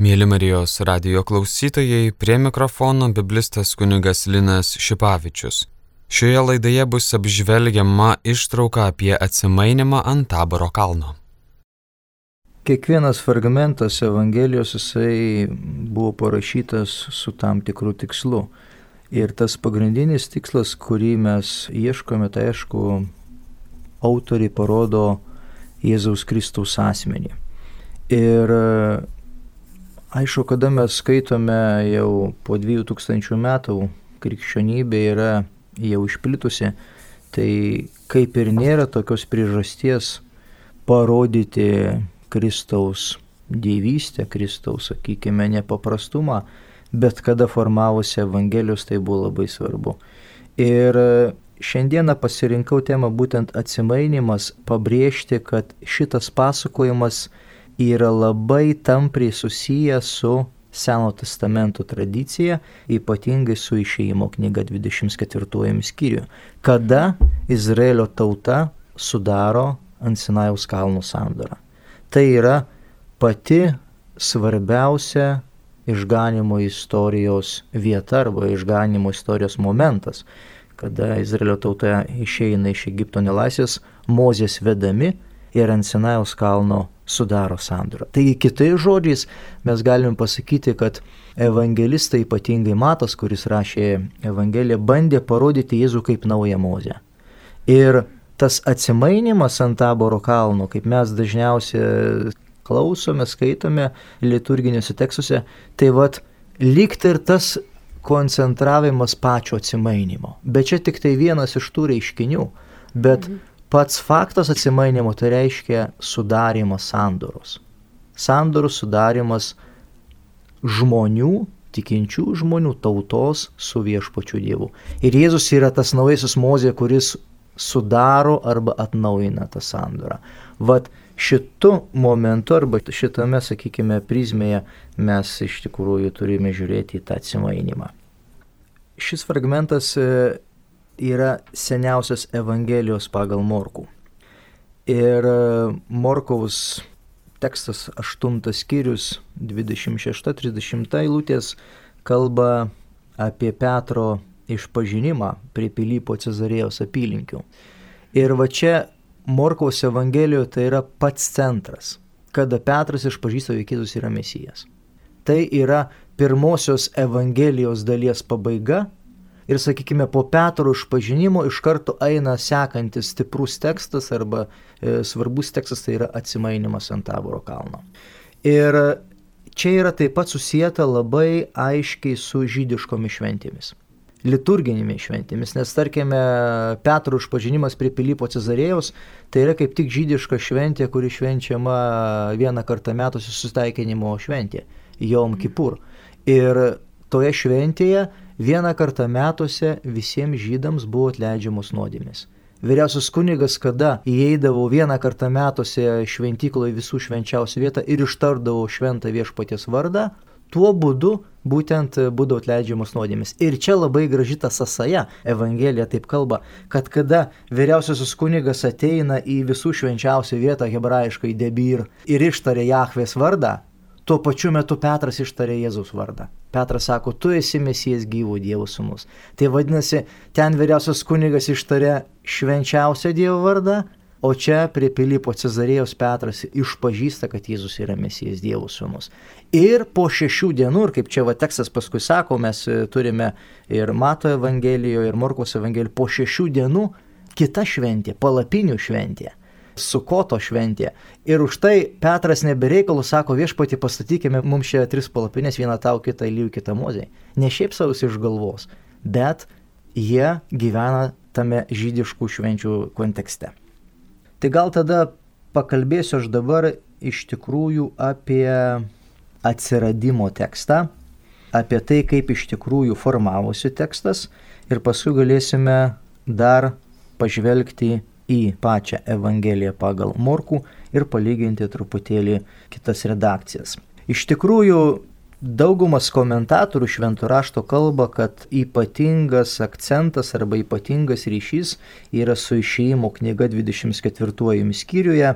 Mėly Marijos radio klausytojai, prie mikrofono biblistas kunigas Linas Šipavičius. Šioje laidoje bus apžvelgiama ištrauka apie atsimainimą ant taboro kalno. Kiekvienas fragmentas Evangelijos jisai buvo parašytas su tam tikru tikslu. Ir tas pagrindinis tikslas, kurį mes ieškome, tai aišku, autoriai parodo Jėzaus Kristaus asmenį. Ir aišku, kada mes skaitome jau po 2000 metų krikščionybė yra jau išplitusi, tai kaip ir nėra tokios priežasties parodyti Kristaus dievystę, Kristaus, sakykime, nepaprastumą, bet kada formavosi Evangelijos tai buvo labai svarbu. Ir Šiandieną pasirinkau temą būtent atsimainimas, pabrėžti, kad šitas pasakojimas yra labai tampriai susijęs su Seno testamento tradicija, ypatingai su išėjimo knyga 24 skyriuje, kada Izraelio tauta sudaro ant Sinajaus kalno sandorą. Tai yra pati svarbiausia išganimo istorijos vieta arba išganimo istorijos momentas kada Izraelio tauta išeina iš Egipto nelaisvės, Mozės vedami ir ant Sinajaus kalno sudaro sandorą. Taigi kitais žodžiais mes galime pasakyti, kad evangelistai, ypatingai Matas, kuris rašė Evangeliją, bandė parodyti Jėzų kaip naują Mozę. Ir tas atsimainimas ant taboro kalno, kaip mes dažniausiai klausome, skaitome liturginiuose tekstuose, tai vad lyg ir tas koncentravimas pačio atsimainimo. Bet čia tik tai vienas iš tų reiškinių. Bet mhm. Pats faktas atsimainimo tai reiškia sudarimas sandoros. Sandoros sudarimas žmonių, tikinčių žmonių tautos su viešpačiu Dievu. Ir Jėzus yra tas naujasis mozė, kuris sudaro arba atnaujina tą sandorą. Vat šitu momentu arba šitame, sakykime, prizmėje mes iš tikrųjų turime žiūrėti į tą atsimainimą. Šis fragmentas e, yra seniausias Evangelijos pagal Morkų. Ir e, Morkaus tekstas 8 skyrius 26-30 eilutės kalba apie Petro išpažinimą prie Pilypo Cezarėjos apylinkių. Ir va čia Morkaus Evangelijoje tai yra pats centras, kada Petras išpažįsta, jog Jėzus yra Mesijas. Tai yra pirmosios Evangelijos dalies pabaiga ir, sakykime, po Petro išpažinimo iš karto eina sekantis stiprus tekstas arba e, svarbus tekstas, tai yra atsimainimas ant taboro kalno. Ir čia yra taip pat susijęta labai aiškiai su žydiškomis šventėmis liturginėmis šventėmis, nes tarkime Petro išpažinimas prie Pilypo Cezarėjaus, tai yra kaip tik žydiška šventė, kuri švenčiama vieną kartą metuose susitaikinimo šventė, Jom Kipur. Ir toje šventėje vieną kartą metuose visiems žydams buvo atleidžiamos nuodėmės. Vyriausias kunigas, kada įeidavo vieną kartą metuose šventykloje visų švenčiausių vietą ir ištardavo šventą viešpaties vardą, tuo būdu būtent būdavo atleidžiamos nuodėmės. Ir čia labai graži ta sąsaja, Evangelija taip kalba, kad kada vyriausiasis kunigas ateina į visų švenčiausią vietą hebrajiškai debyr ir ištarė Jahvės vardą, tuo pačiu metu Petras ištarė Jėzaus vardą. Petras sako, tu esi mesijas gyvo Dievo sūnus. Tai vadinasi, ten vyriausias kunigas ištarė švenčiausią Dievo vardą, O čia prie Pilypo Cezarėjos Petras išpažįsta, kad Jėzus yra Mesijas Dievo sūnus. Ir po šešių dienų, ir kaip čia va tekstas paskui sako, mes e, turime ir Mato Evangelijoje, ir Morkos Evangelijoje, po šešių dienų kita šventė, palapinių šventė. Sukoto šventė. Ir už tai Petras nebereikalų sako viešpati pastatykime mums čia tris palapinės, vieną tau, kitą lygių, kitą mozei. Ne šiaip savus iš galvos, bet jie gyvena tame žydiškų švenčių kontekste. Tai gal tada pakalbėsiu aš dabar iš tikrųjų apie atsiradimo tekstą, apie tai, kaip iš tikrųjų formavosi tekstas ir paskui galėsime dar pažvelgti į pačią Evangeliją pagal Morkų ir palyginti truputėlį kitas redakcijas. Iš tikrųjų, Daugumas komentatorių šventų rašto kalba, kad ypatingas akcentas arba ypatingas ryšys yra su išėjimo knyga 24 skyriuje,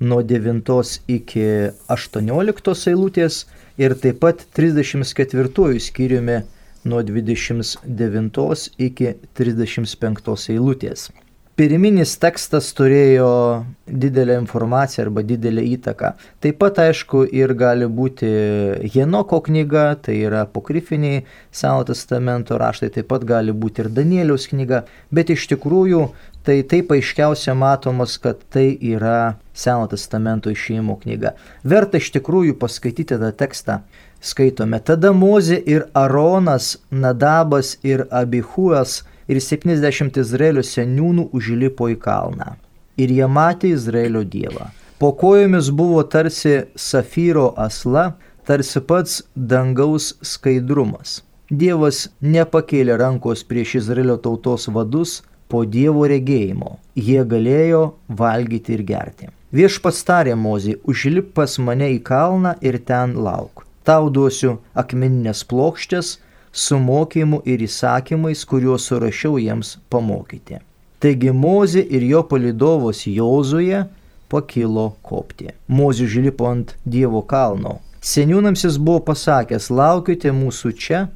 nuo 9 iki 18 eilutės ir taip pat 34 skyriumi nuo 29 iki 35 eilutės. Pirminis tekstas turėjo didelę informaciją arba didelę įtaką. Taip pat, aišku, ir gali būti Henoko knyga, tai yra apokrifiniai Seno testamento raštai, taip pat gali būti ir Danieliaus knyga, bet iš tikrųjų tai taip aiškiausia matomas, kad tai yra Seno testamento išėjimo knyga. Verta iš tikrųjų paskaityti tą tekstą. Skaitome, tada Mozė ir Aronas, Nadabas ir Abihuas ir 70 Izraelio seniūnų užlipo į kalną. Ir jie matė Izraelio dievą. Po kojomis buvo tarsi safyro asla, tarsi pats dangaus skaidrumas. Dievas nepakėlė rankos prieš Izraelio tautos vadus po Dievo regėjimo. Jie galėjo valgyti ir gerti. Viešpats tarė Mozį, užlip pas mane į kalną ir ten lauk. Tau duosiu akmeninės plokštės, su mokymu ir įsakymais, kuriuos surašiau jiems pamokyti. Taigi Mozė ir jo palidovas Jozuje pakilo kopti. Mozė žilipo ant Dievo kalno. Seniūnams jis buvo pasakęs, laukite mūsų čia,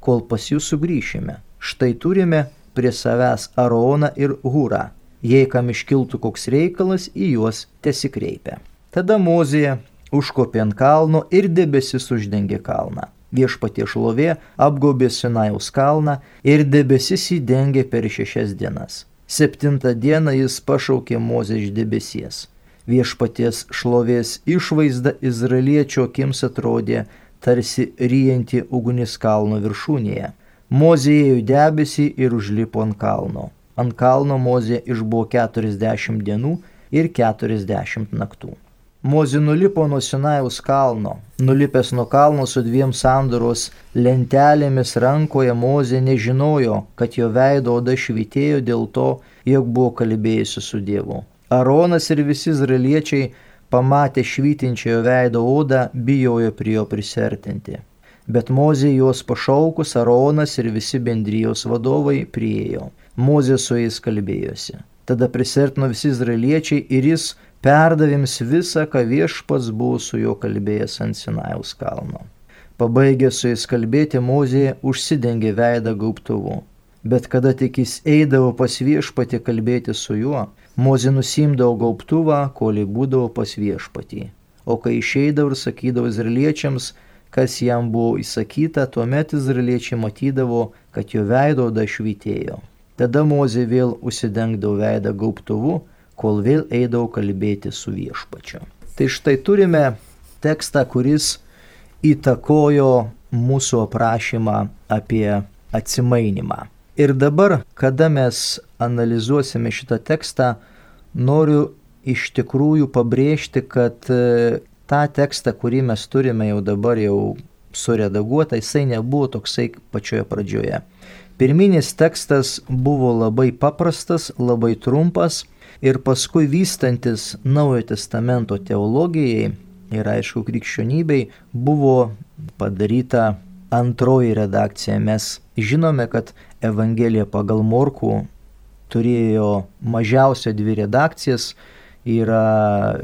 kol pas jūs sugrįšime. Štai turime prie savęs Aroną ir Hūrą. Jei kam iškiltų koks reikalas, į juos tesikreipia. Tada Mozė užkopė ant kalno ir debesis uždengė kalną. Viešpatie šlovė apgaubė Sinajaus kalną ir debesis įdengė per šešias dienas. Septintą dieną jis pašaukė Mozę iš debesies. Viešpaties šlovės išvaizda izraeliečio akims atrodė tarsi ryjanti ugnis kalno viršūnėje. Mozė ėjo debesį ir užlipo ant kalno. Ant kalno Mozė išbuvo 40 dienų ir 40 naktų. Mozi nulipo nuo Sinajaus kalno. Nulipęs nuo kalno su dviem sandoros lentelėmis rankoje Mozė nežinojo, kad jo veido oda švitėjo dėl to, jog buvo kalbėjusi su Dievu. Aronas ir visi izraeliečiai pamatę švytinčiojo veido odą bijojo prie jo prisertinti. Bet Mozė juos pašaukus, Aronas ir visi bendrijos vadovai priejo. Mozė su jais kalbėjosi. Tada prisertino visi izraeliečiai ir jis perdavėms visą, ką viešpats buvo su juo kalbėjęs ant Sinajaus kalno. Pabaigęs su jais kalbėti, Mozė užsidengė veidą gaubtuvu. Bet kada tik jis eidavo pas viešpatį kalbėti su juo, Mozė nusimdavo gaubtuvą, kol būdavo pas viešpatį. O kai išeidavo ir sakydavo izraeliečiams, kas jam buvo įsakyta, tuomet izraeliečiai matydavo, kad jo veido oda švitėjo. Tada Mozė vėl užsidengdavo veidą gaubtuvu, kol vėl eidavau kalbėti su viešpačiu. Tai štai turime tekstą, kuris įtakojo mūsų aprašymą apie atsimainimą. Ir dabar, kada mes analizuosime šitą tekstą, noriu iš tikrųjų pabrėžti, kad e, tą tekstą, kurį mes turime jau dabar jau suredaguotą, jisai nebuvo toksai pačioje pradžioje. Pirminis tekstas buvo labai paprastas, labai trumpas ir paskui vystantis Naujojo testamento teologijai ir aišku krikščionybei buvo padaryta antroji redakcija. Mes žinome, kad Evangelija pagal Morkų turėjo mažiausia dvi redakcijas. Yra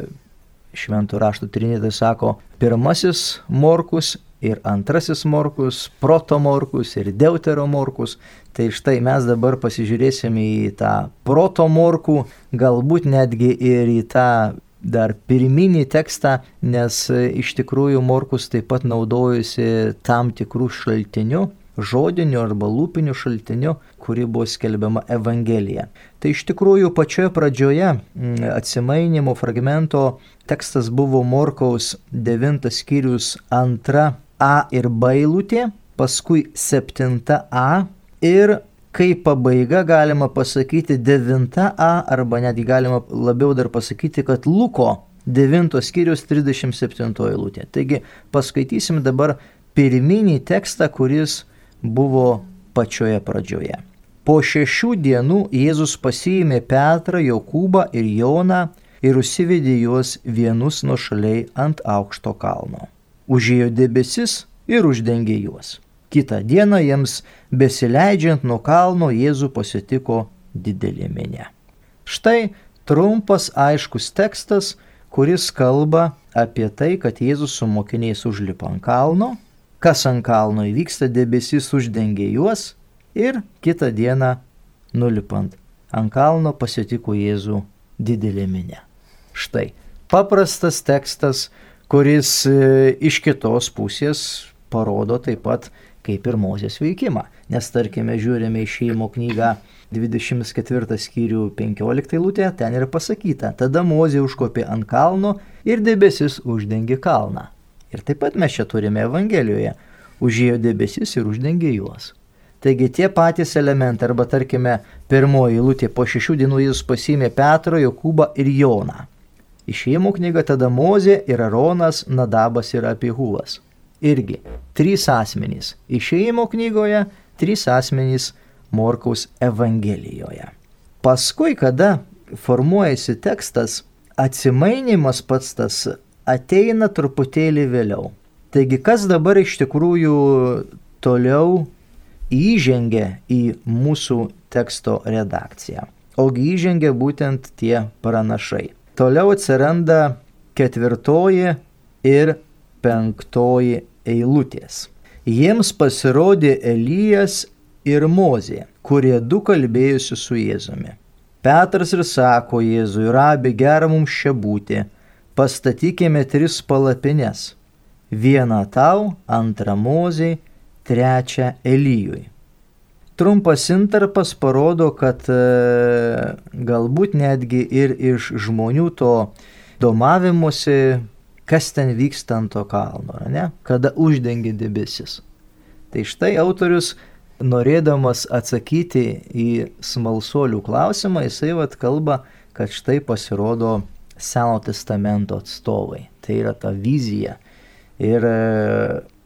šventų raštų trinėtai sako, pirmasis Morkus ir antrasis morkus, protomorkus ir deuteromorkus. Tai štai mes dabar pasižiūrėsime į tą protomorkų, galbūt netgi ir į tą dar pirminį tekstą, nes iš tikrųjų morkus taip pat naudojusi tam tikrų šaltinių, žodiniu arba lūpiniu šaltiniu, kuri buvo skelbiama Evangelija. Tai iš tikrųjų pačioje pradžioje atsimainimo fragmento tekstas buvo Morkaus 9 skyrius 2 A ir B eilutė, paskui 7A ir kaip pabaiga galima pasakyti 9A arba netgi galima labiau dar pasakyti, kad Luko 9 skyrius 37 eilutė. Taigi paskaitysim dabar pirminį tekstą, kuris buvo pačioje pradžioje. Po šešių dienų Jėzus pasiėmė Petrą, Jokūbą ir Joną ir užsivedė juos vienus nuo šaliai ant aukšto kalno užėjo debesis ir uždengė juos. Kita diena jiems besileidžiant nuo kalno Jėzų pasitiko didelė minė. Štai trumpas aiškus tekstas, kuris kalba apie tai, kad Jėzus su mokiniais užlipa ant kalno, kas ant kalno įvyksta, debesis uždengia juos ir kitą dieną nulipant ant kalno pasitiko Jėzų didelė minė. Štai, paprastas tekstas, kuris e, iš kitos pusės parodo taip pat kaip ir Mozės veikimą. Nes tarkime, žiūrime į šeimo knygą 24 skyrių 15 lūtė, ten yra pasakyta, tada Mozė užkopė ant kalno ir debesis uždengė kalną. Ir taip pat mes čia turime Evangelijoje, užėjo debesis ir uždengė juos. Taigi tie patys elementai, arba tarkime, pirmoji lūtė po šešių dienų Jėzus pasimė Petrą, Jokūbą ir Joną. Išėjimo knyga tada Mozė ir Aronas, Nadabas ir Apihuvas. Irgi trys asmenys. Išėjimo knygoje trys asmenys Morkaus Evangelijoje. Paskui, kada formuojasi tekstas, atsimainimas pats tas ateina truputėlį vėliau. Taigi, kas dabar iš tikrųjų toliau įžengia į mūsų teksto redakciją. Ogi įžengia būtent tie pranašai. Toliau atsiranda ketvirtoji ir penktoji eilutės. Jiems pasirodė Elijas ir Mozė, kurie du kalbėjusi su Jėzumi. Petras ir sako Jėzui, rabi gera mums čia būti, pastatykime tris palapines. Vieną tau, antrą Mozei trečią Elyjui. Trumpas intarpas parodo, kad e, galbūt netgi ir iš žmonių to domavimuose, kas ten vyksta ant to kalno, ne? kada uždengia debesis. Tai štai autorius, norėdamas atsakyti į smalsuolių klausimą, jisai vad kalba, kad štai pasirodo Seno testamento atstovai. Tai yra ta vizija. Ir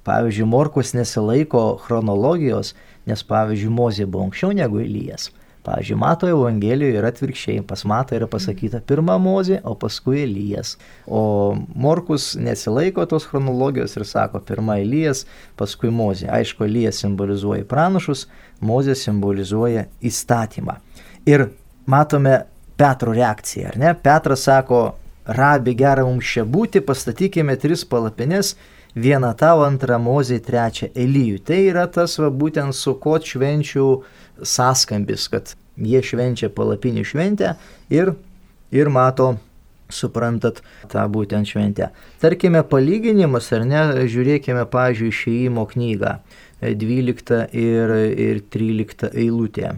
Pavyzdžiui, Morkus nesilaiko chronologijos, nes, pavyzdžiui, Mozė buvo anksčiau negu Elijas. Pavyzdžiui, Mato Evangelijoje yra atvirkščiai, pas Mato yra pasakyta pirma Mozė, o paskui Elijas. O Morkus nesilaiko tos chronologijos ir sako pirma Elijas, paskui Mozė. Aišku, Elijas simbolizuoja pranašus, Mozė simbolizuoja įstatymą. Ir matome Petro reakciją, ar ne? Petras sako, rabi gera mums čia būti, pastatykime tris palapines vieną tau, antrą mozį, trečią Elyjų. Tai yra tas va, būtent su ko švenčių sąskambis, kad jie švenčia palapinių šventę ir, ir mato, suprantat, tą būtent šventę. Tarkime, palyginimas, ar ne, žiūrėkime, pažiūrėjau, išėjimo knygą 12 ir, ir 13 eilutė.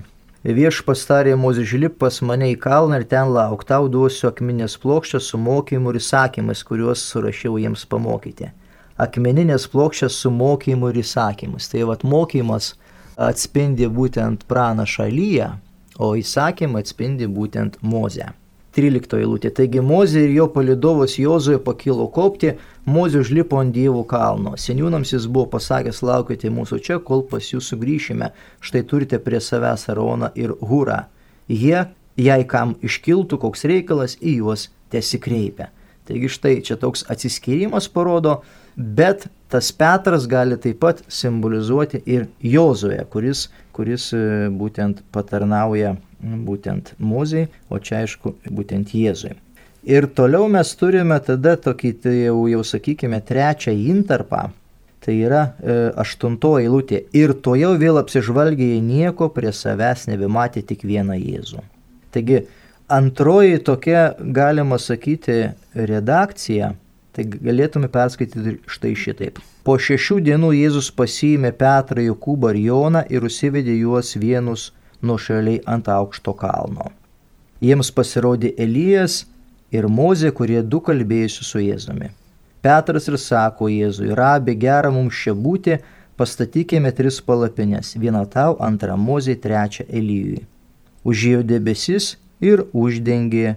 Vieš pastarė mūsų žlip pas mane į kalną ir ten lauk, tau duosiu akminės plokštę su mokymu ir įsakymais, kuriuos surašiau jiems pamokyti akmeninės plokščias su mokymu ir įsakymus. Tai vad mokymas atspindi būtent pranašą Lyją, o įsakymą atspindi būtent Mozę. 13 eilutė. Taigi Mozė ir jo palidovas Jozoje pakilo kopti, Mozė užlipo ant dievų kalno. Seniūnams jis buvo pasakęs, laukite mūsų čia, kol pas jūs sugrįšime. Štai turite prie savęs Aroną ir Hurą. Jie, jei kam iškiltų koks reikalas, į juos tesikreipia. Taigi štai čia toks atsiskyrimas parodo, bet tas Petras gali taip pat simbolizuoti ir Jozoje, kuris, kuris e, būtent patarnauja būtent Mozei, o čia aišku būtent Jėzui. Ir toliau mes turime tada tokį, tai jau, jau sakykime, trečią intarpą, tai yra e, aštuntoji eilutė. Ir to jau vėl apsižvalgė jie nieko prie savęs nebematė tik vieną Jėzų. Taigi antroji tokia, galima sakyti, redakcija Tai galėtume perskaityti štai šitaip. Po šešių dienų Jėzus pasiėmė Petrą, Jokūbą ir Joną ir užsivedė juos vienus nuošaliai ant aukšto kalno. Jiems pasirodė Elijas ir Mozė, kurie du kalbėjusi su Jėzumi. Petras ir sako Jėzui, rabi gera mums čia būti, pastatykime tris palapines, vieną tau, antrą Mozė, trečią Elijui. Užėjo debesis ir uždengė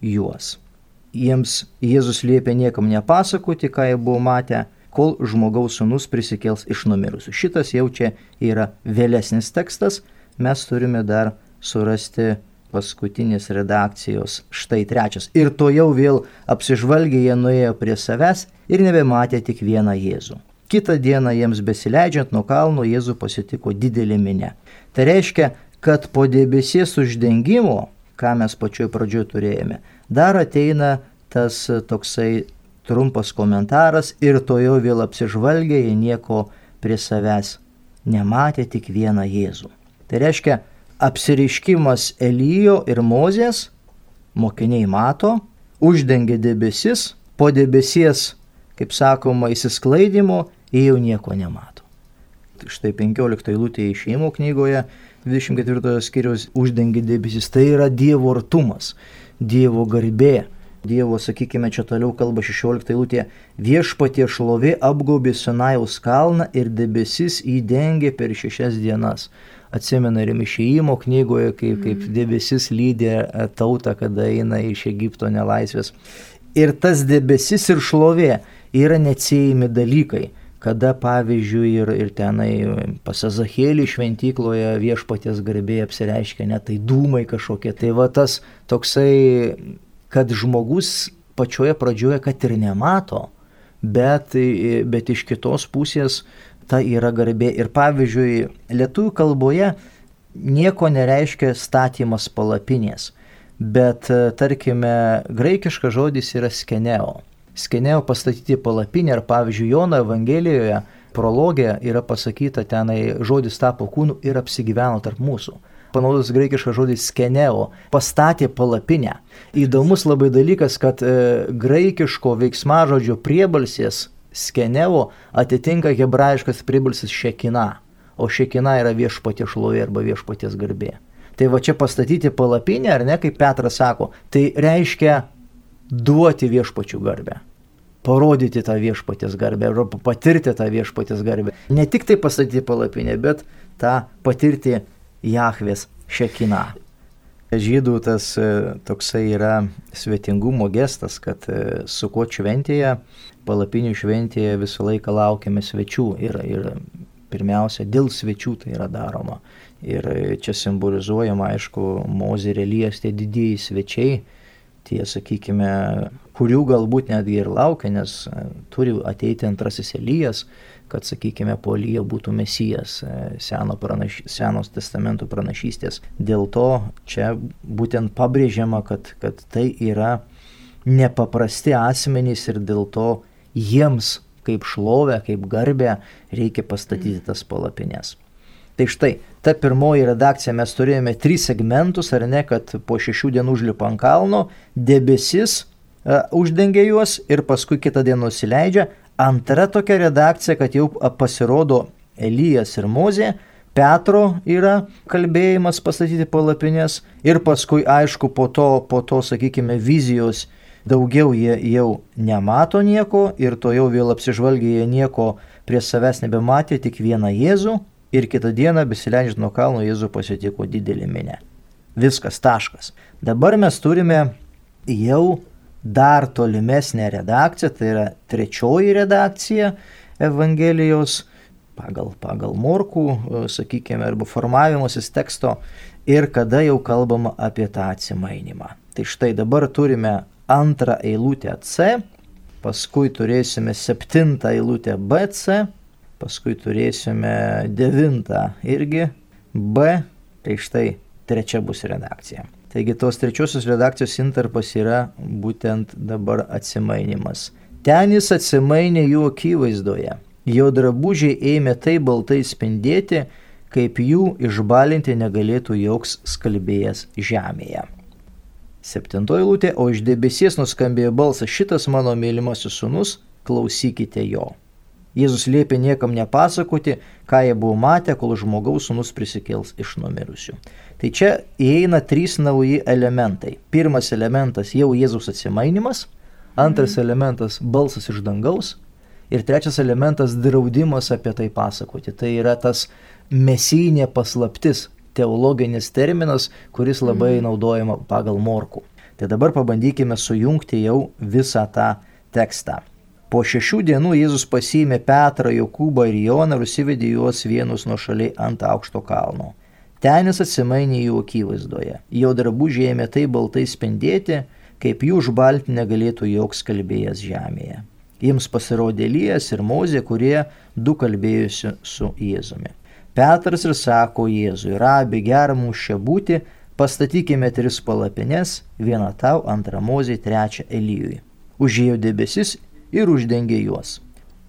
juos jiems Jėzus liepė niekam nepasakoti, ką jie buvo matę, kol žmogaus sunus prisikels iš numirusių. Šitas jau čia yra vėlesnis tekstas, mes turime dar surasti paskutinės redakcijos štai trečias. Ir to jau vėl apsižvalgė jie nuėjo prie savęs ir nebematė tik vieną Jėzų. Kitą dieną jiems besileidžiant nuo kalno Jėzų pasitiko didelė minė. Tai reiškia, kad po debesies uždengimo, ką mes pačioj pradžioje turėjome, dar ateina tas toksai trumpas komentaras ir to jau vėl apsižvalgė, jie nieko prie savęs nematė, tik vieną Jėzų. Tai reiškia, apsiriškimas Elyjo ir Mozės mokiniai mato, uždengia debesis, po debesies, kaip sakoma, įsisklaidimo, jie jau nieko nemato. Štai 15 eilutė išėjimo knygoje 24 skyrius uždengia debesis. Tai yra Dievo artumas, Dievo garbė. Dievo, sakykime, čia toliau kalba 16 eilutė, viešpatie šlovė apgaubė Sinajaus kalną ir debesis įdengė per šešias dienas. Atsimena ir išėjimo knygoje, kaip, kaip mhm. debesis lydė tautą, kada eina iš Egipto nelaisvės. Ir tas debesis ir šlovė yra neatsiejami dalykai kada pavyzdžiui ir, ir tenai pas Azachėlį šventykloje viešpatės garbė apsireiškia, net tai dūmai kažkokie. Tai va tas toksai, kad žmogus pačioje pradžioje, kad ir nemato, bet, bet iš kitos pusės ta yra garbė. Ir pavyzdžiui, lietuvių kalboje nieko nereiškia statymas palapinės, bet tarkime, graikiškas žodis yra skeneo skenėjo pastatyti palapinę ir pavyzdžiui Jono Evangelijoje prologė yra pasakyta tenai žodis tapo kūnu ir apsigyveno tarp mūsų. Panaudotas graikiškas žodis skeneo, pastatė palapinę. Įdomus labai dalykas, kad e, graikiško veiksmažodžio priebalsės skeneo atitinka hebrajiškas priebalsis šekina, o šekina yra viešpatė šlovė arba viešpatės garbė. Tai va čia pastatyti palapinę, ar ne, kaip Petras sako, tai reiškia duoti viešpačių garbę parodyti tą viešpatės garbę, arba patirti tą viešpatės garbę. Ne tik tai pastatyti palapinę, bet tą patirti Jahvės šekiną. Žydų tas e, toksai yra svetingumo gestas, kad e, su kuo šventėje, palapinių šventėje visą laiką laukiame svečių ir, ir pirmiausia dėl svečių tai yra daroma. Ir čia simbolizuojama, aišku, Mozė ir Elijas tie didieji svečiai, tie, sakykime, kurių galbūt netgi ir laukia, nes e, turi ateiti antrasis Elijas, kad, sakykime, po Elijo būtų mesijas e, seno pranaš, senos testamentų pranašystės. Dėl to čia būtent pabrėžiama, kad, kad tai yra nepaprasti asmenys ir dėl to jiems kaip šlovę, kaip garbę reikia pastatyti tas palapines. Tai štai, ta pirmoji redakcija mes turėjome tris segmentus, ar ne, kad po šešių dienų užlipa ant kalno, debesis uh, uždengia juos ir paskui kitą dieną nusileidžia. Antra tokia redakcija, kad jau pasirodo Elijas ir Mozė, Petro yra kalbėjimas pastatyti palapinės ir paskui, aišku, po to, po to, sakykime, vizijos daugiau jie jau nemato nieko ir to jau vėl apsižvalgė, jie nieko prie savęs nebematė, tik vieną Jėzų ir kitą dieną besileidžiant nuo kalno Jėzų pasitiko didelį minę. Viskas, taškas. Dabar mes turime jau dar tolimesnę redakciją, tai yra trečioji redakcija Evangelijos pagal, pagal morkų, sakykime, arba formavimusis teksto ir kada jau kalbama apie tą atsimainimą. Tai štai dabar turime antrą eilutę C, paskui turėsime septintą eilutę BC, paskui turėsime devintą irgi B, tai štai trečia bus redakcija. Taigi tos trečiosios redakcijos intarpas yra būtent dabar atsimainimas. Ten jis atsimainė jų akivaizdoje. Jo drabužiai ėmė taip baltai spindėti, kaip jų išbalinti negalėtų joks skalbėjas žemėje. Septintoji lūtė, o iš debesies nuskambėjo balsas šitas mano mylimasis sunus, klausykite jo. Jėzus liepė niekam nepasakoti, ką jie buvo matę, kol žmogaus sunus prisikels iš numirusių. Tai čia įeina trys nauji elementai. Pirmas elementas jau Jėzus atsimainimas, antras mhm. elementas balsas iš dangaus ir trečias elementas draudimas apie tai pasakoti. Tai yra tas mesijinė paslaptis, teologinis terminas, kuris labai mhm. naudojama pagal morkų. Tai dabar pabandykime sujungti jau visą tą tekstą. Po šešių dienų Jėzus pasiėmė Petrą, Jokūbą ir Joną ir užsivedė juos vienus nuo šaliai ant aukšto kalno. Ten jis atsimainė jų akivaizdoje. Jo drabužiai ėmė taip baltai spindėti, kaip jų užbalti negalėtų joks kalbėjęs žemėje. Jiems pasirodė Lyjas ir Mozė, kurie du kalbėjusi su Jėzumi. Petras ir sako Jėzui, rabi, gera mums čia būti, Pastatykime tris palapines, vieną tau, antrą mozį, trečią Elyjui. Užėjo debesis ir uždengė juos.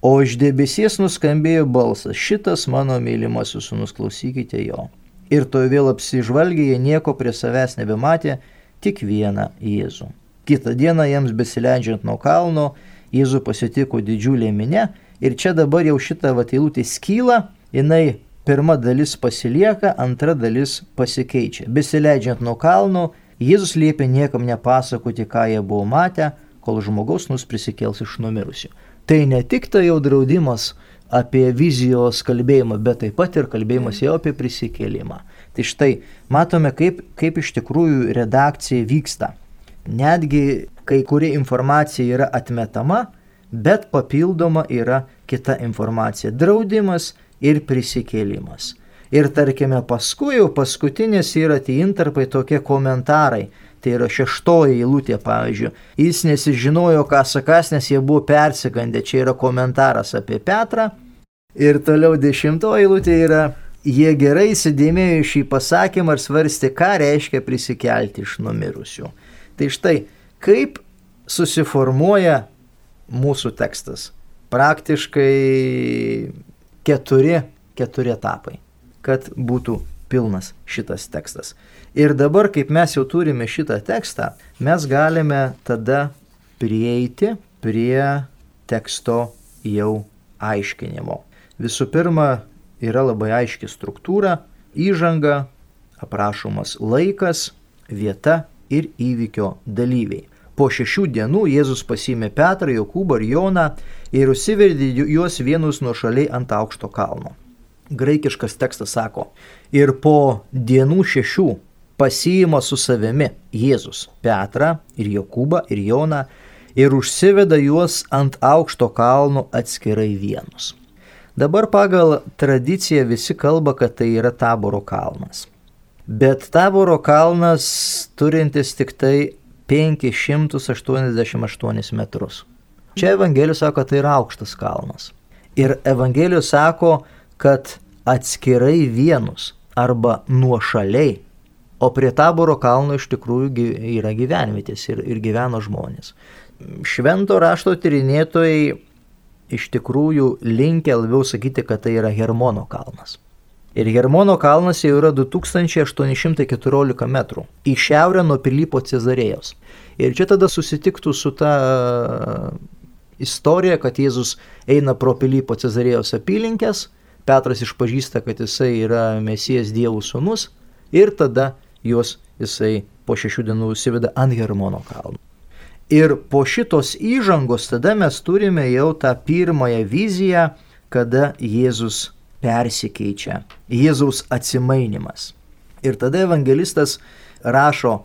O iš debesies nuskambėjo balsas, šitas mano mylimasis sunus, klausykite jo. Ir to vėl apsižvalgė, jie nieko prie savęs nebematė, tik vieną Jėzų. Kitą dieną jiems besileidžiant nuo kalno, Jėzų pasitiko didžiulė minė ir čia dabar jau šita vateilutė skyla, jinai pirma dalis pasilieka, antra dalis pasikeičia. Besileidžiant nuo kalno, Jėzus liepia niekam nepasakoti, ką jie buvo matę, kol žmogaus nus prisikels iš numirusių. Tai ne tik tai jau draudimas apie vizijos kalbėjimą, bet taip pat ir kalbėjimas jau apie prisikėlimą. Tai štai matome, kaip, kaip iš tikrųjų redakcija vyksta. Netgi kai kuri informacija yra atmetama, bet papildoma yra kita informacija - draudimas ir prisikėlimas. Ir tarkime, paskui jau paskutinės yra tie intarpai tokie komentarai. Tai yra šeštoji eilutė, pavyzdžiui. Jis nesižinojo, ką sakas, nes jie buvo persigandę. Čia yra komentaras apie Petrą. Ir toliau dešimtoji eilutė yra, jie gerai įsidėmėjo šį pasakymą ir svarstė, ką reiškia prisikelti iš numirusių. Tai štai, kaip susiformuoja mūsų tekstas. Praktiškai keturi, keturi etapai, kad būtų pilnas šitas tekstas. Ir dabar, kaip mes jau turime šitą tekstą, mes galime tada prieiti prie teksto jau aiškinimo. Visų pirma, yra labai aiški struktūra, įžanga, aprašomas laikas, vieta ir įvykio dalyviai. Po šešių dienų Jėzus pasimė Petrą, Jokūbą ir Joną ir užsivedė juos vienus nuo šaliai ant aukšto kalno. Graikiškas tekstas sako, ir po dienų šešių pasiima su savimi Jėzus Petrą ir Jokūbą ir Joną ir užsiveda juos ant aukšto kalno atskirai vienus. Dabar pagal tradiciją visi kalba, kad tai yra taboro kalnas. Bet taboro kalnas turintis tik tai 588 metrus. Čia Evangelijus sako, kad tai yra aukštas kalnas. Ir Evangelijus sako, kad atskirai vienus arba nuošaliai, o prie taboro kalno iš tikrųjų yra gyvenvietės ir, ir gyveno žmonės. Švento rašto tyrinėtojai iš tikrųjų linkia labiau sakyti, kad tai yra Hermono kalnas. Ir Hermono kalnas jau yra 2814 metrų į šiaurę nuo Pilypo Cezarėjos. Ir čia tada susitiktų su ta istorija, kad Jėzus eina pro Pilypo Cezarėjos apylinkės, Petras išpažįsta, kad jisai yra Mesijas Dievų sūnus ir tada juos jisai po šešių dienų užsiveda ant Hermono kalno. Ir po šitos įžangos tada mes turime jau tą pirmąją viziją, kada Jėzus persikeičia, Jėzaus atsimainimas. Ir tada evangelistas rašo,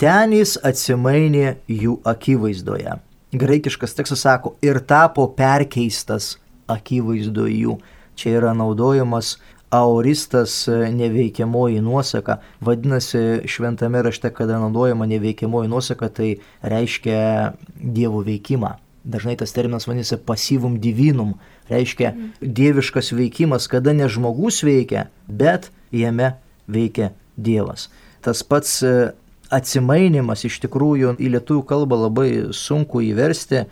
ten jis atsimainė jų akivaizdoje. Graikiškas tekstas sako, ir tapo perkeistas akivaizdoje jų. Čia yra naudojamas auristas neveikiamoji nuosaka. Vadinasi, šventame rašte, kada naudojama neveikiamoji nuosaka, tai reiškia Dievo veikimą. Dažnai tas terminas vadinasi pasyvum divinum, reiškia mm. dieviškas veikimas, kada ne žmogus veikia, bet jame veikia Dievas. Tas pats e, atsimainimas iš tikrųjų į lietuvių kalbą labai sunku įversti.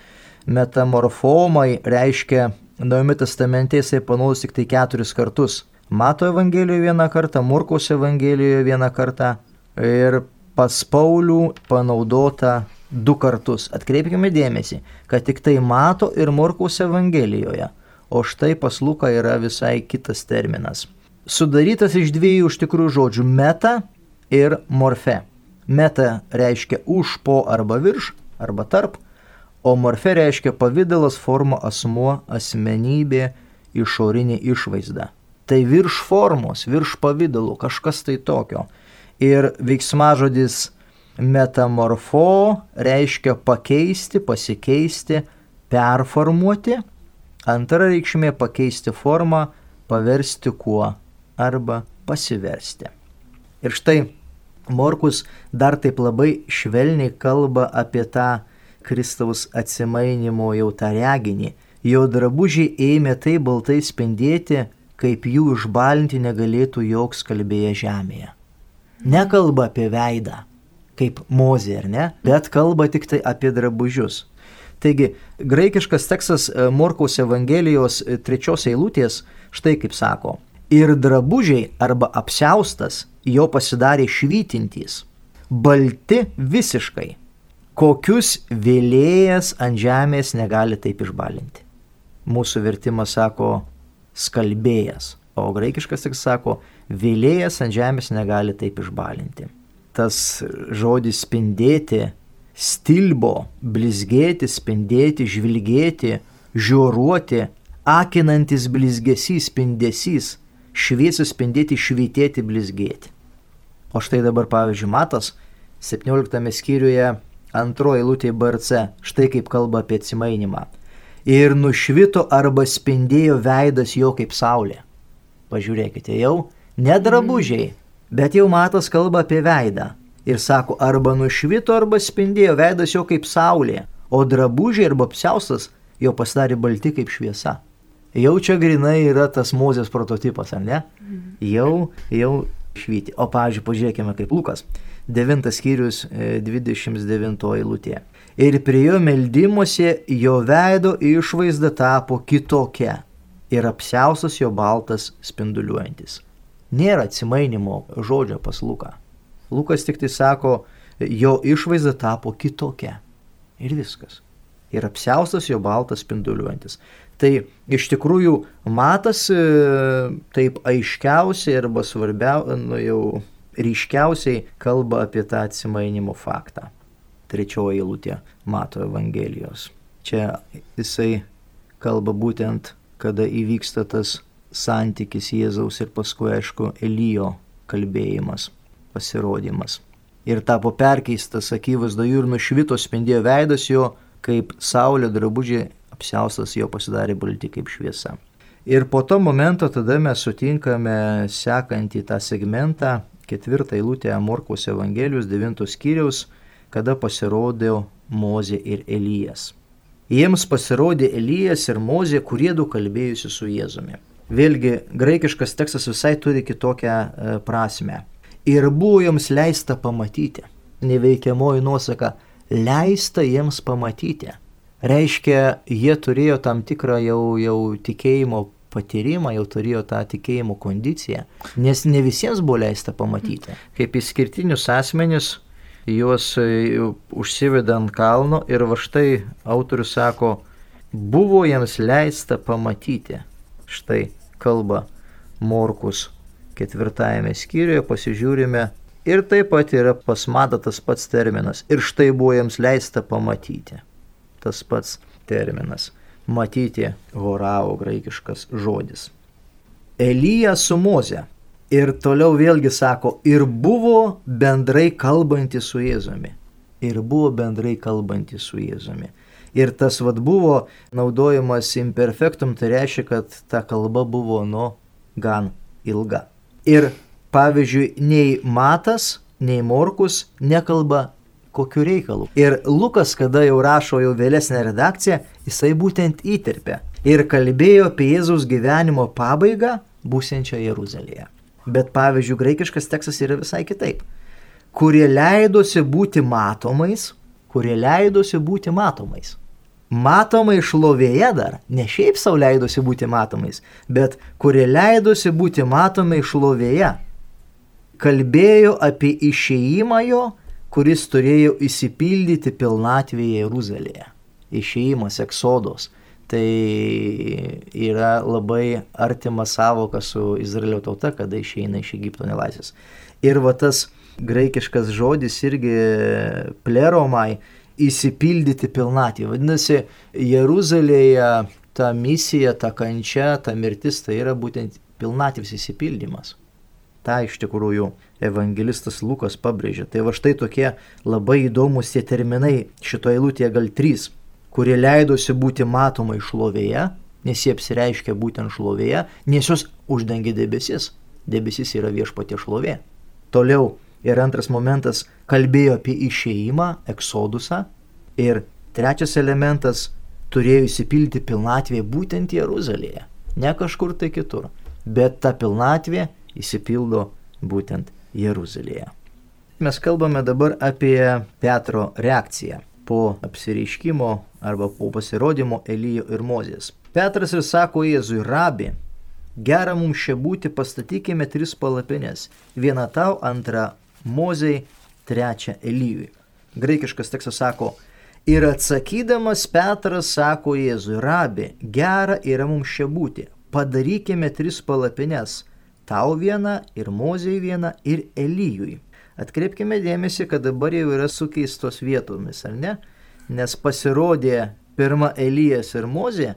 Metamorfomai reiškia, Naujame testamente jisai panaudos tik tai keturis kartus. Mato Evangelijoje vieną kartą, Murkos Evangelijoje vieną kartą ir pas Paulių panaudota du kartus. Atkreipkime dėmesį, kad tik tai mato ir Murkos Evangelijoje o štai pas Luką yra visai kitas terminas. Sudarytas iš dviejų iš tikrųjų žodžių - meta ir morfe. Meta reiškia už, po arba virš, arba tarp, o morfe reiškia pavydalas, forma, asmuo, asmenybė, išorinė išvaizda. Tai virš formos, virš pavydalų, kažkas tai tokio. Ir veiksmažodis metamorfo reiškia pakeisti, pasikeisti, performuoti Antra reikšmė - pakeisti formą, paversti kuo arba pasiversti. Ir štai Morkus dar taip labai švelniai kalba apie tą Kristaus atsimainimo jau tą reginį. Jo drabužiai ėmė taip baltai spindėti, kaip jų išbalinti negalėtų joks kalbėję žemėje. Nekalba apie veidą, kaip mozė, ar ne, bet kalba tik tai apie drabužius. Taigi, graikiškas tekstas e, Morkaus Evangelijos e, trečios eilutės štai kaip sako. Ir drabužiai arba apseustas jo pasidarė švytintys, balti visiškai, kokius vėlėjas ant žemės negali taip išbalinti. Mūsų vertimas sako skalbėjas, o graikiškas tik sako vėlėjas ant žemės negali taip išbalinti. Tas žodis spindėti, stilbo, blizgėti, spindėti, žvilgėti, žiūruoti, akinantis blizgesys, spindesys, šviesiai spindėti, švitėti, blizgėti. O štai dabar, pavyzdžiui, Matas 17 skyriuje antroji lūtė BRC, štai kaip kalba apie atsimainimą. Ir nušvito arba spindėjo veidas jo kaip saulė. Pažiūrėkite, jau ne drabužiai, bet jau Matas kalba apie veidą. Ir sako, arba nušvito, arba spindėjo veidas jo kaip saulė, o drabužiai arba apsiaustas jo pasidarė balti kaip šviesa. Jau čia grinai yra tas Mozės prototipas, ar ne? Jau, jau švyti. O, pavyzdžiui, pažiūrėkime kaip Lukas. 9 skyrius 29 eilutė. Ir prie jo meldymuose jo veido išvaizda tapo kitokia ir apsiausas jo baltas spinduliuojantis. Nėra atsimainimo žodžio pas Luką. Lukas tik tai sako, jo išvaizda tapo kitokia. Ir viskas. Ir apsiaustas jo baltas spinduliuojantis. Tai iš tikrųjų matas e, taip aiškiausiai arba svarbiausiai, nu jau ryškiausiai kalba apie tą atsimainimo faktą. Trečioji eilutė mato Evangelijos. Čia jisai kalba būtent, kada įvyksta tas santykis Jėzaus ir paskui, aišku, Elijo kalbėjimas, pasirodymas. Ir tapo perkeistas akivaizdojų ir nušvito spindėjo veidas jo, kaip saulė drabužiai apsiaustas jo pasidarė balti kaip šviesa. Ir po to momento tada mes sutinkame sekantį tą segmentą, ketvirtą eilutę Morkos Evangelijos devintos skyriaus, kada pasirodė Mozė ir Elijas. Jiems pasirodė Elijas ir Mozė, kurie du kalbėjusi su Jėzumi. Vėlgi, graikiškas tekstas visai turi kitokią e, prasme. Ir buvo jiems leista pamatyti. Neveikiamoji nuosaka - leista jiems pamatyti reiškia, jie turėjo tam tikrą jau, jau tikėjimo patyrimą, jau turėjo tą tikėjimo kondiciją, nes ne visiems buvo leista pamatyti. Kaip išskirtinius asmenis, juos e, užsiveda ant kalno ir va štai autorius sako, buvo jiems leista pamatyti. Štai kalba Morkus ketvirtajame skyriuje, pasižiūrime. Ir taip pat yra pasmata tas pats terminas. Ir štai buvo jiems leista pamatyti tas pats terminas. Matyti horao graikiškas žodis. Elija su Moze. Ir toliau vėlgi sako, ir buvo bendrai kalbanti su Jėzumi. Ir buvo bendrai kalbanti su Jėzumi. Ir tas vad buvo naudojamas imperfektum, tai reiškia, kad ta kalba buvo nu gan ilga. Ir pavyzdžiui, nei Matas, nei Morkus nekalba kokiu reikalu. Ir Lukas, kada jau rašo jau vėlesnę redakciją, jisai būtent įterpė ir kalbėjo apie Jėzaus gyvenimo pabaigą būsiančio Jeruzalėje. Bet pavyzdžiui, graikiškas tekstas yra visai kitaip. Kurie leidosi būti matomais, kurie leidosi būti matomais. Matomai šlovėje dar, ne šiaip savo leidosi būti matomais, bet kurie leidosi būti matomai šlovėje. Kalbėjo apie išėjimą jo kuris turėjo įsipildyti pilnatvėje Jeruzalėje. Išėjimas, eksodos. Tai yra labai artima savoka su Izraelio tauta, kada išeina iš Egipto nelaisvės. Ir va tas graikiškas žodis irgi pleromai įsipildyti pilnatvį. Vadinasi, Jeruzalėje ta misija, ta kančia, ta mirtis, tai yra būtent pilnatvės įsipildymas. Ta iš tikrųjų evangelistas Lukas pabrėžia. Tai va štai tokie labai įdomus tie terminai šitoje eilutėje gal trys, kurie leidosi būti matomai šlovėje, nes jie apsireiškia būtent šlovėje, nes jos uždengia debesis. Debesis yra viešpatie šlovė. Toliau ir antras momentas kalbėjo apie išėjimą, eksodusą. Ir trečias elementas turėjo įsipilti pilnatvė būtent Jeruzalėje, ne kažkur tai kitur. Bet ta pilnatvė įsipildo būtent Jeruzalėje. Mes kalbame dabar apie Petro reakciją po apsireiškimo arba po pasirodymo Elyjo ir Mozės. Petras ir sako Jėzui, rabi, gera mums čia būti, pastatykime tris palapinės. Vieną tau, antrą Mozei, trečią Elyjui. Graikiškas tekstas sako, ir atsakydamas Petras sako Jėzui, rabi, gera yra mums čia būti, padarykime tris palapinės. Tau vieną ir Mozei vieną ir Elyjui. Atkreipkime dėmesį, kad dabar jau yra sukeistos vietomis, ar ne? Nes pasirodė pirma Elijas ir Mozė,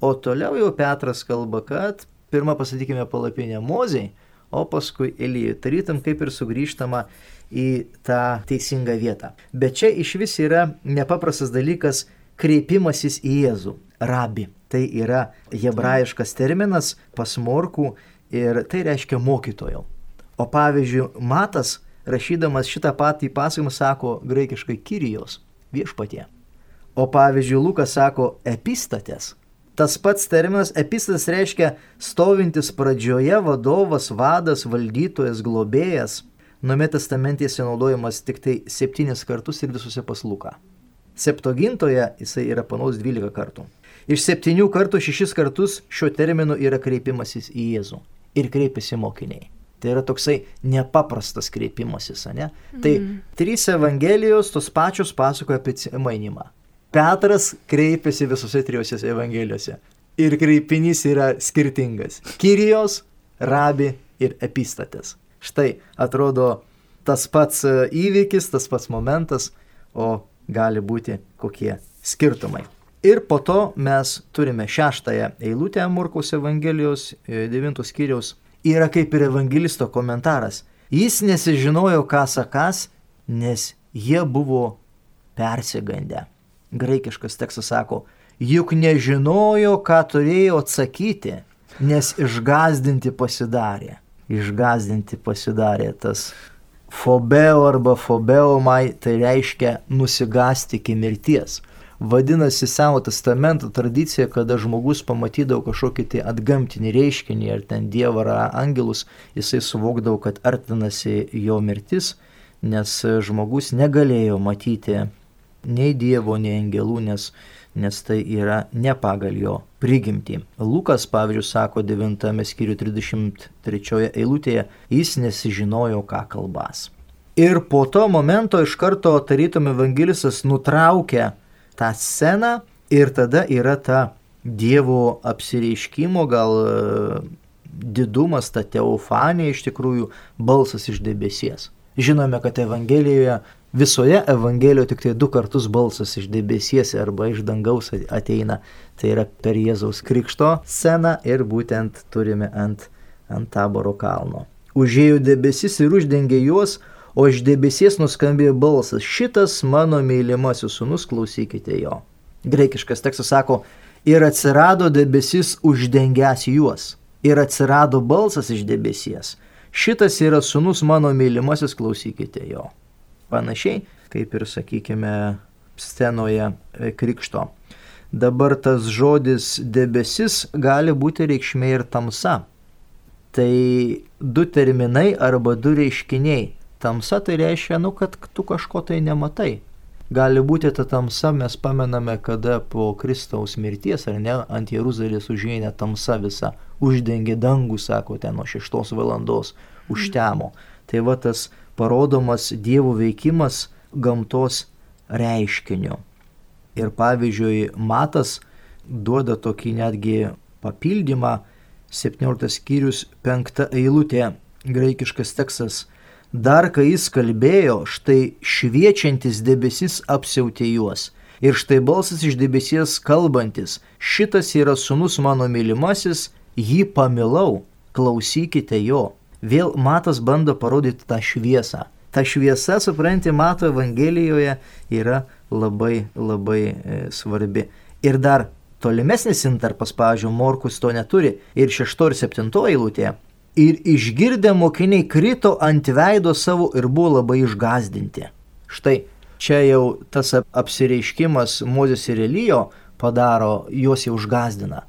o toliau jau Petras kalba, kad pirmą pasakykime palapinę Mozei, o paskui Elijui. Tarytum kaip ir sugrįžtama į tą teisingą vietą. Bet čia iš vis yra nepaprastas dalykas kreipimasis į Jėzų, rabi. Tai yra hebrajiškas terminas pasmorkų ir tai reiškia mokytojo. O pavyzdžiui, Matas rašydamas šitą patį pasakymą sako graikiškai Kyrijos viešpatie. O pavyzdžiui, Lukas sako epistatės. Tas pats terminas epistatas reiškia stovintis pradžioje vadovas, vadas, valdytojas, globėjas. Nuome testamentėse naudojamas tik tai septynis kartus ir visuose pas Luką. Septogintoje jisai yra panaus 12 kartų. Iš septynių kartų šešis kartus šiuo terminu yra kreipimasis į Jėzų ir kreipiasi mokiniai. Tai yra toksai nepaprastas kreipimasis, ne? Mm. Tai mhm. trys Evangelijos tos pačios pasakoja apie mainimą. Petras kreipiasi visose trijose Evangelijose. Ir kreipinys yra skirtingas. Kyrijos, rabi ir epistatės. Štai atrodo tas pats e, įvykis, tas pats momentas, o gali būti kokie skirtumai. Ir po to mes turime šeštąją eilutę Morkaus Evangelijos 9 e, skyriaus yra kaip ir evangelisto komentaras. Jis nesižinojo, ką sakas, nes jie buvo persigandę. Graikiškas tekstas sako, juk nežinojo, ką turėjo atsakyti, nes išgazdinti pasidarė. Išgazdinti pasidarė tas fobeo arba fobeomai, tai reiškia nusigasti iki mirties. Vadinasi, Seno testamento tradicija, kada žmogus pamatydavo kažkokį tai atgamtinį reiškinį, ar ten dievą ar angelus, jisai suvokdavo, kad artinasi jo mirtis, nes žmogus negalėjo matyti nei dievo, nei angelų, nes, nes tai yra ne pagal jo prigimtį. Lukas, pavyzdžiui, sako 9 skyrių 33 eilutėje, jis nesižinojo, ką kalbas. Ir po to momento iš karto tarytum evangelistas nutraukia tą sceną ir tada yra ta Dievo apsireiškimo gal e, didumas, ta teofanija iš tikrųjų balsas iš debesies. Žinome, kad Evangelijoje, visoje Evangelijoje tik tai du kartus balsas iš debesies arba iš dangaus ateina. Tai yra per Jėzaus krikšto sceną ir būtent turime ant, ant taboro kalno. Užėjo debesis ir uždengė juos, o iš debesies nuskambėjo balsas, šitas mano mylimasis sunus, klausykite jo. Greikiškas tekstas sako, ir atsirado debesis uždengęs juos, ir atsirado balsas iš debesies, šitas yra sunus mano mylimasis, klausykite jo. Panašiai, kaip ir sakykime, scenoje e, krikšto. Dabar tas žodis debesis gali būti reikšmė ir tamsa. Tai du terminai arba du reiškiniai Tamsa tai reiškia, nu, kad tu kažko tai nematai. Gali būti ta tamsa, mes pamename, kada po Kristaus mirties, ar ne, ant Jeruzalės užėnė tamsa visa, uždengė dangų, sako, ten nuo 6 valandos užtemo. Tai va tas parodomas Dievo veikimas gamtos reiškiniu. Ir pavyzdžiui, Matas duoda tokį netgi papildymą, 17 skyrius 5 eilutė, graikiškas tekstas Dar kai jis kalbėjo, štai šviečiantis debesis apsiautė juos. Ir štai balsas iš debesies kalbantis, šitas yra sunus mano mylimasis, jį pamilau, klausykite jo. Vėl Matas bando parodyti tą šviesą. Ta šviesa, supranti, Mato Evangelijoje yra labai labai e, svarbi. Ir dar tolimesnis intarpas, pavyzdžiui, Morkus to neturi. Ir 6 ir 7 eilutėje ir išgirdę mokiniai krito ant veido savo ir buvo labai išgazdinti. Štai čia jau tas apsireiškimas Mozės ir Elijo padaro, juos jau užgazdina,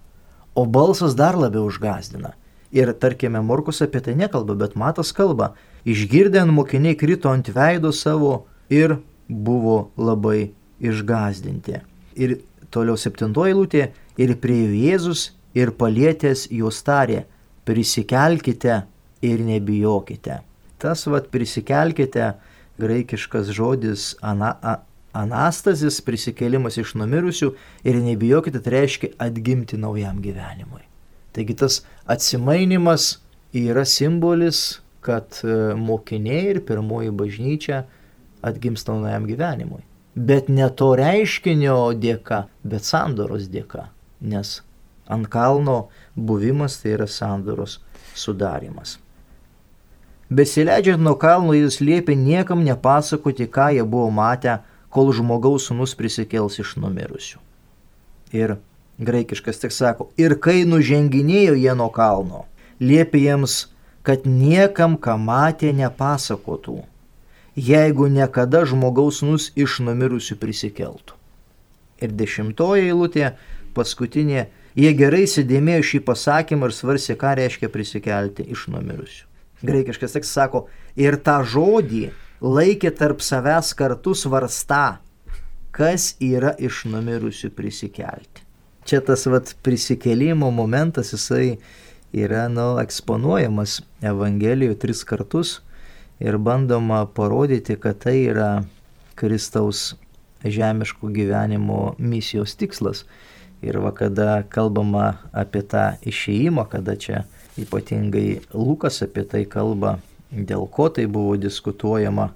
o balsas dar labiau užgazdina. Ir tarkime, Morkus apie tai nekalba, bet Matas kalba. Išgirdę mokiniai krito ant veido savo ir buvo labai išgazdinti. Ir toliau septintoji lūtė ir priejo Jėzus ir palietęs juos tarė, prisikelkite ir nebijokite. Tas vad prisikelkite, graikiškas žodis ana, a, anastazis, prisikėlimas iš numirusių ir nebijokite, tai reiškia atgimti naujam gyvenimui. Taigi tas atsimainimas yra simbolis, kad e, mokiniai ir pirmoji bažnyčia atgimsta naujam gyvenimui. Bet ne to reiškinio dėka, bet sandoros dėka. Nes ant kalno buvimas tai yra sandoros sudarimas. Besileidžiant nuo kalno jis liepė niekam nepasakoti, ką jie buvo matę, kol žmogaus sunus prisikels iš numirusių. Ir graikiškas tik sako, ir kai nuženginėjo jie nuo kalno, liepė jiems, kad niekam, ką matė, nepasakotų, jeigu niekada žmogaus sunus iš numirusių prisikeltų. Ir dešimtoji eilutė, paskutinė, jie gerai įsidėmėjo šį pasakymą ir svarsė, ką reiškia prisikelti iš numirusių graikiškas tekstas sako, ir tą žodį laikė tarp savęs kartu svarsta, kas yra iš numirusių prisikelti. Čia tas vat prisikelimo momentas, jisai yra nu, eksponuojamas Evangelijoje tris kartus ir bandoma parodyti, kad tai yra Kristaus žemiško gyvenimo misijos tikslas. Ir va, kada kalbama apie tą išėjimą, kada čia Ypatingai Lukas apie tai kalba, dėl ko tai buvo diskutuojama,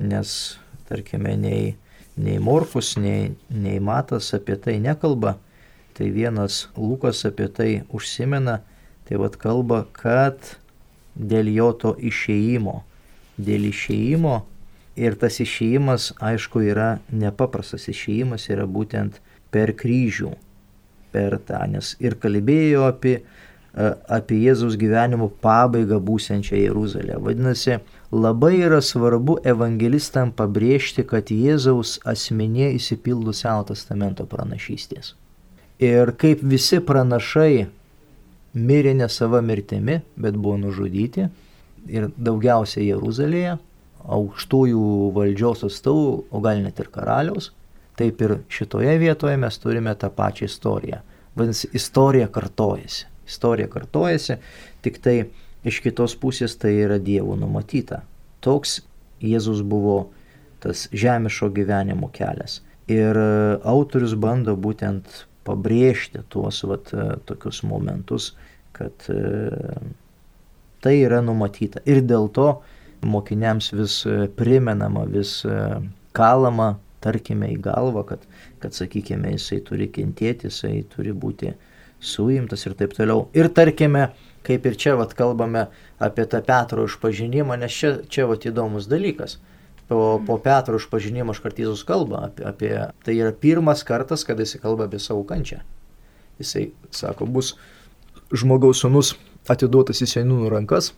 nes, tarkime, nei, nei Morkus, nei, nei Matas apie tai nekalba. Tai vienas Lukas apie tai užsimena, tai vad kalba, kad dėl jo to išėjimo, dėl išėjimo ir tas išėjimas, aišku, yra nepaprastas išėjimas, yra būtent per kryžių, per tą, nes ir kalbėjo apie E, apie Jėzaus gyvenimo pabaigą būsiančią Jeruzalę. Vadinasi, labai yra svarbu evangelistam pabrėžti, kad Jėzaus asmenė įsipildo Seno testamento pranašystės. Ir kaip visi pranašai mirė ne savo mirtimi, bet buvo nužudyti ir daugiausiai Jeruzalėje, aukštųjų valdžios atstovų, o gal net ir karaliaus, taip ir šitoje vietoje mes turime tą pačią istoriją. Vadinasi, istorija kartojasi istorija kartojasi, tik tai iš kitos pusės tai yra Dievo numatyta. Toks Jėzus buvo tas žemiško gyvenimo kelias. Ir e, autorius bando būtent pabrėžti tuos vat, e, tokius momentus, kad e, tai yra numatyta. Ir dėl to mokiniams vis primenama, vis kalama, tarkime, į galvą, kad, kad sakykime, jisai turi kentėti, jisai turi būti suimtas ir taip toliau. Ir tarkime, kaip ir čia vat, kalbame apie tą Petro išpažinimą, nes čia, čia vat, įdomus dalykas. Po, po Petro išpažinimo Škartyzus kalba apie, apie, tai yra pirmas kartas, kada jis kalba apie savo kančią. Jisai sako, bus žmogaus sunus atiduotas į senųjų rankas,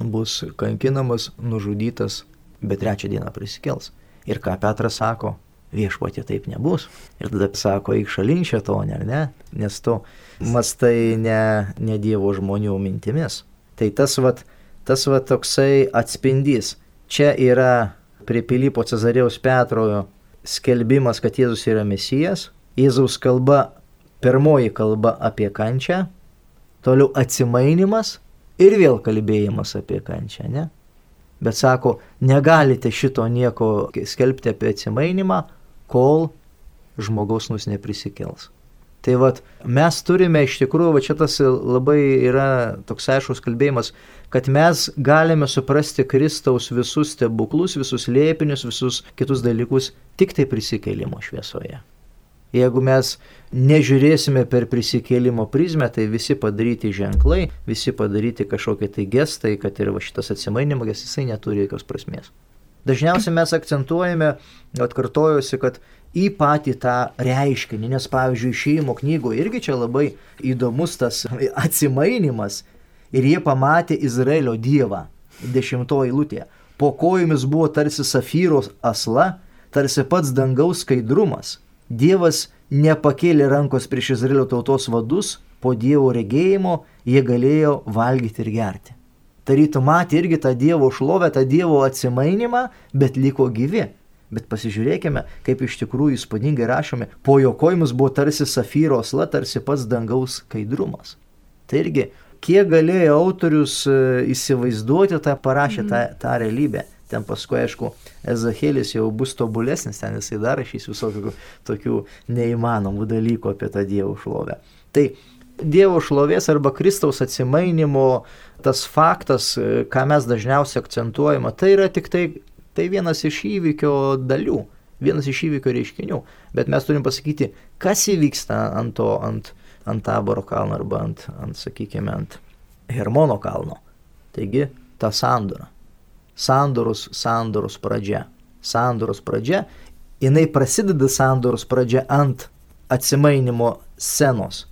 bus kankinamas, nužudytas, bet trečią dieną prisikels. Ir ką Petras sako, viešpatė taip nebus. Ir tada sako, eik šalin šetonė, ar ne? Nes tu mastai ne, ne Dievo žmonių mintimis. Tai tas vat, tas vat toksai atspindys. Čia yra prie Pilypo Cezarėjaus Petrojo skelbimas, kad Jėzus yra Mesijas. Jėzaus kalba, pirmoji kalba apie kančią, toliau atsimainimas ir vėl kalbėjimas apie kančią, ne? Bet sako, negalite šito nieko skelbti apie atsimainimą, kol žmogaus nus neprisikels. Tai vad, mes turime iš tikrųjų, va čia tas labai yra toks aiškus kalbėjimas, kad mes galime suprasti Kristaus visus stebuklus, visus lėpinius, visus kitus dalykus tik tai prisikėlimo šviesoje. Jeigu mes nežiūrėsime per prisikėlimo prizmę, tai visi padaryti ženklai, visi padaryti kažkokie tai gestai, kad ir va šitas atsimainimo gestas, jisai neturi jokios prasmės. Dažniausiai mes akcentuojame, atkartojusi, kad į patį tą reiškinį, nes pavyzdžiui, šeimo knygoje irgi čia labai įdomus tas atsimainimas ir jie pamatė Izraelio dievą, dešimtoji lūtė. Po kojomis buvo tarsi safyros asla, tarsi pats dangaus skaidrumas. Dievas nepakėlė rankos prieš Izraelio tautos vadus, po Dievo regėjimo jie galėjo valgyti ir gerti. tarytų matė irgi tą Dievo šlovę, tą Dievo atsimainimą, bet liko gyvi. Bet pasižiūrėkime, kaip iš tikrųjų įspūdingai rašome, po jo kojimus buvo tarsi safyro osla, tarsi pats dangaus skaidrumas. Tai irgi, kiek galėjo autorius e, įsivaizduoti, tą parašė tą, tą realybę. Ten paskui, aišku, Ezachėlis jau bus tobulesnis, ten jisai dar rašys visokių tokių neįmanomų dalykų apie tą Dievo šlovę. Tai Dievo šlovės arba Kristaus atsimainimo tas faktas, e, ką mes dažniausiai akcentuojame, tai yra tik tai, tai vienas iš įvykio dalių, vienas iš įvykio reiškinių. Bet mes turim pasakyti, kas įvyksta ant to, ant, ant Taboro kalno arba ant, ant, sakykime, ant Hermono kalno. Taigi, ta sandora sandoros, sandoros pradžia. Sandoros pradžia, jinai prasideda sandoros pradžia ant atsimainimo scenos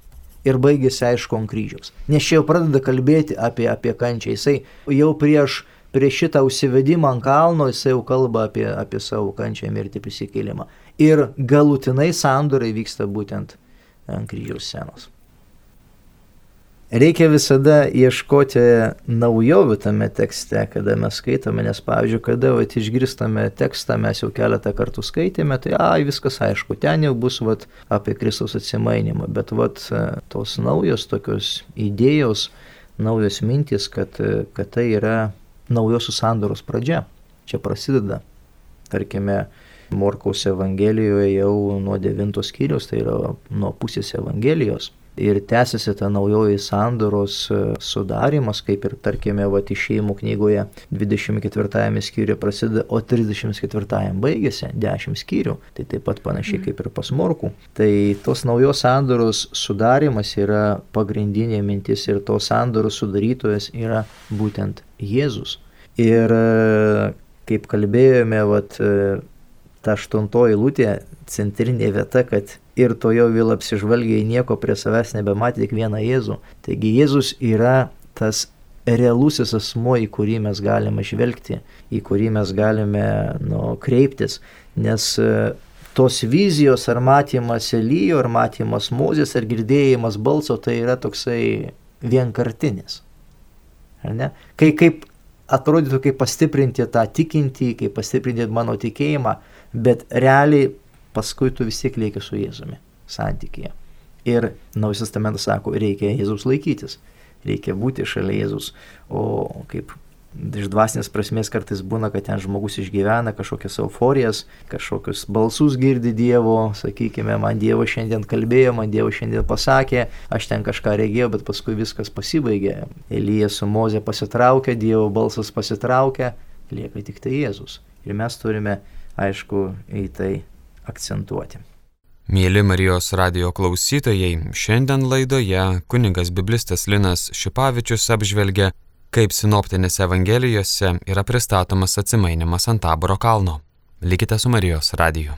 ir baigėsi aišku ant kryžiaus. Nes čia jau pradeda kalbėti apie, apie kančią. Jisai jau prieš, prieš šitą užsivedimą ant kalno jisai jau kalba apie, apie savo kančią mirtį prisikėlimą. Ir galutinai sandorai vyksta būtent ant kryžiaus scenos. Reikia visada ieškoti naujovių tame tekste, kada mes skaitome, nes pavyzdžiui, kada vat, išgirstame tekstą, mes jau keletą kartų skaitėme, tai ai, viskas aišku, ten jau bus vat, apie Kristaus atsimainimą, bet vat, tos naujos tokios idėjos, naujos mintys, kad, kad tai yra naujosios sandoros pradžia. Čia prasideda, tarkime, Morkaus Evangelijoje jau nuo devintos skyrius, tai yra nuo pusės Evangelijos ir tęsiasi ta naujoji sandoros e, sudarimas, kaip ir tarkime, va, išėjimų knygoje 24 skyriuje prasideda, o 34 baigėsi 10 skyrių, tai taip pat panašiai kaip ir pas morkų. Tai tos naujos sandoros sudarimas yra pagrindinė mintis ir tos sandoros sudarytojas yra būtent Jėzus. Ir e, kaip kalbėjome, vat, e, ta aštuntoji lūtė, centrinė vieta, kad ir to jau vėl apsižvalgiai nieko prie savęs nebematė, tik vieną Jėzų. Taigi Jėzus yra tas realusis asmo, į kurį mes galime žvelgti, į kurį mes galime nu, kreiptis, nes e, tos vizijos ar matymas Elyjo, ar matymas Mozės, ar girdėjimas balso, tai yra toksai vienkartinis. Ar ne? Kai kaip atrodytų, kaip pastiprinti tą tikintį, kaip pastiprinti mano tikėjimą, bet realiai paskui tu vis tiek lieki su Jėzumi santykėje. Ir Naujas Testamentas sako, reikia Jėzus laikytis, reikia būti šalia Jėzus. O kaip iš dvasinės prasmės kartais būna, kad ten žmogus išgyvena kažkokias euforijas, kažkokius balsus girdi Dievo, sakykime, man Dievo šiandien kalbėjo, man Dievo šiandien pasakė, aš ten kažką regėjau, bet paskui viskas pasibaigė. Elija su Moze pasitraukė, Dievo balsas pasitraukė, lieka tik tai Jėzus. Ir mes turime, aišku, į tai akcentuoti. Mėly Marijos radio klausytojai, šiandien laidoje kuningas biblistas Linas Šipavičius apžvelgia, kaip sinoptinėse evangelijose yra pristatomas atsimainimas ant taboro kalno. Likite su Marijos radiju.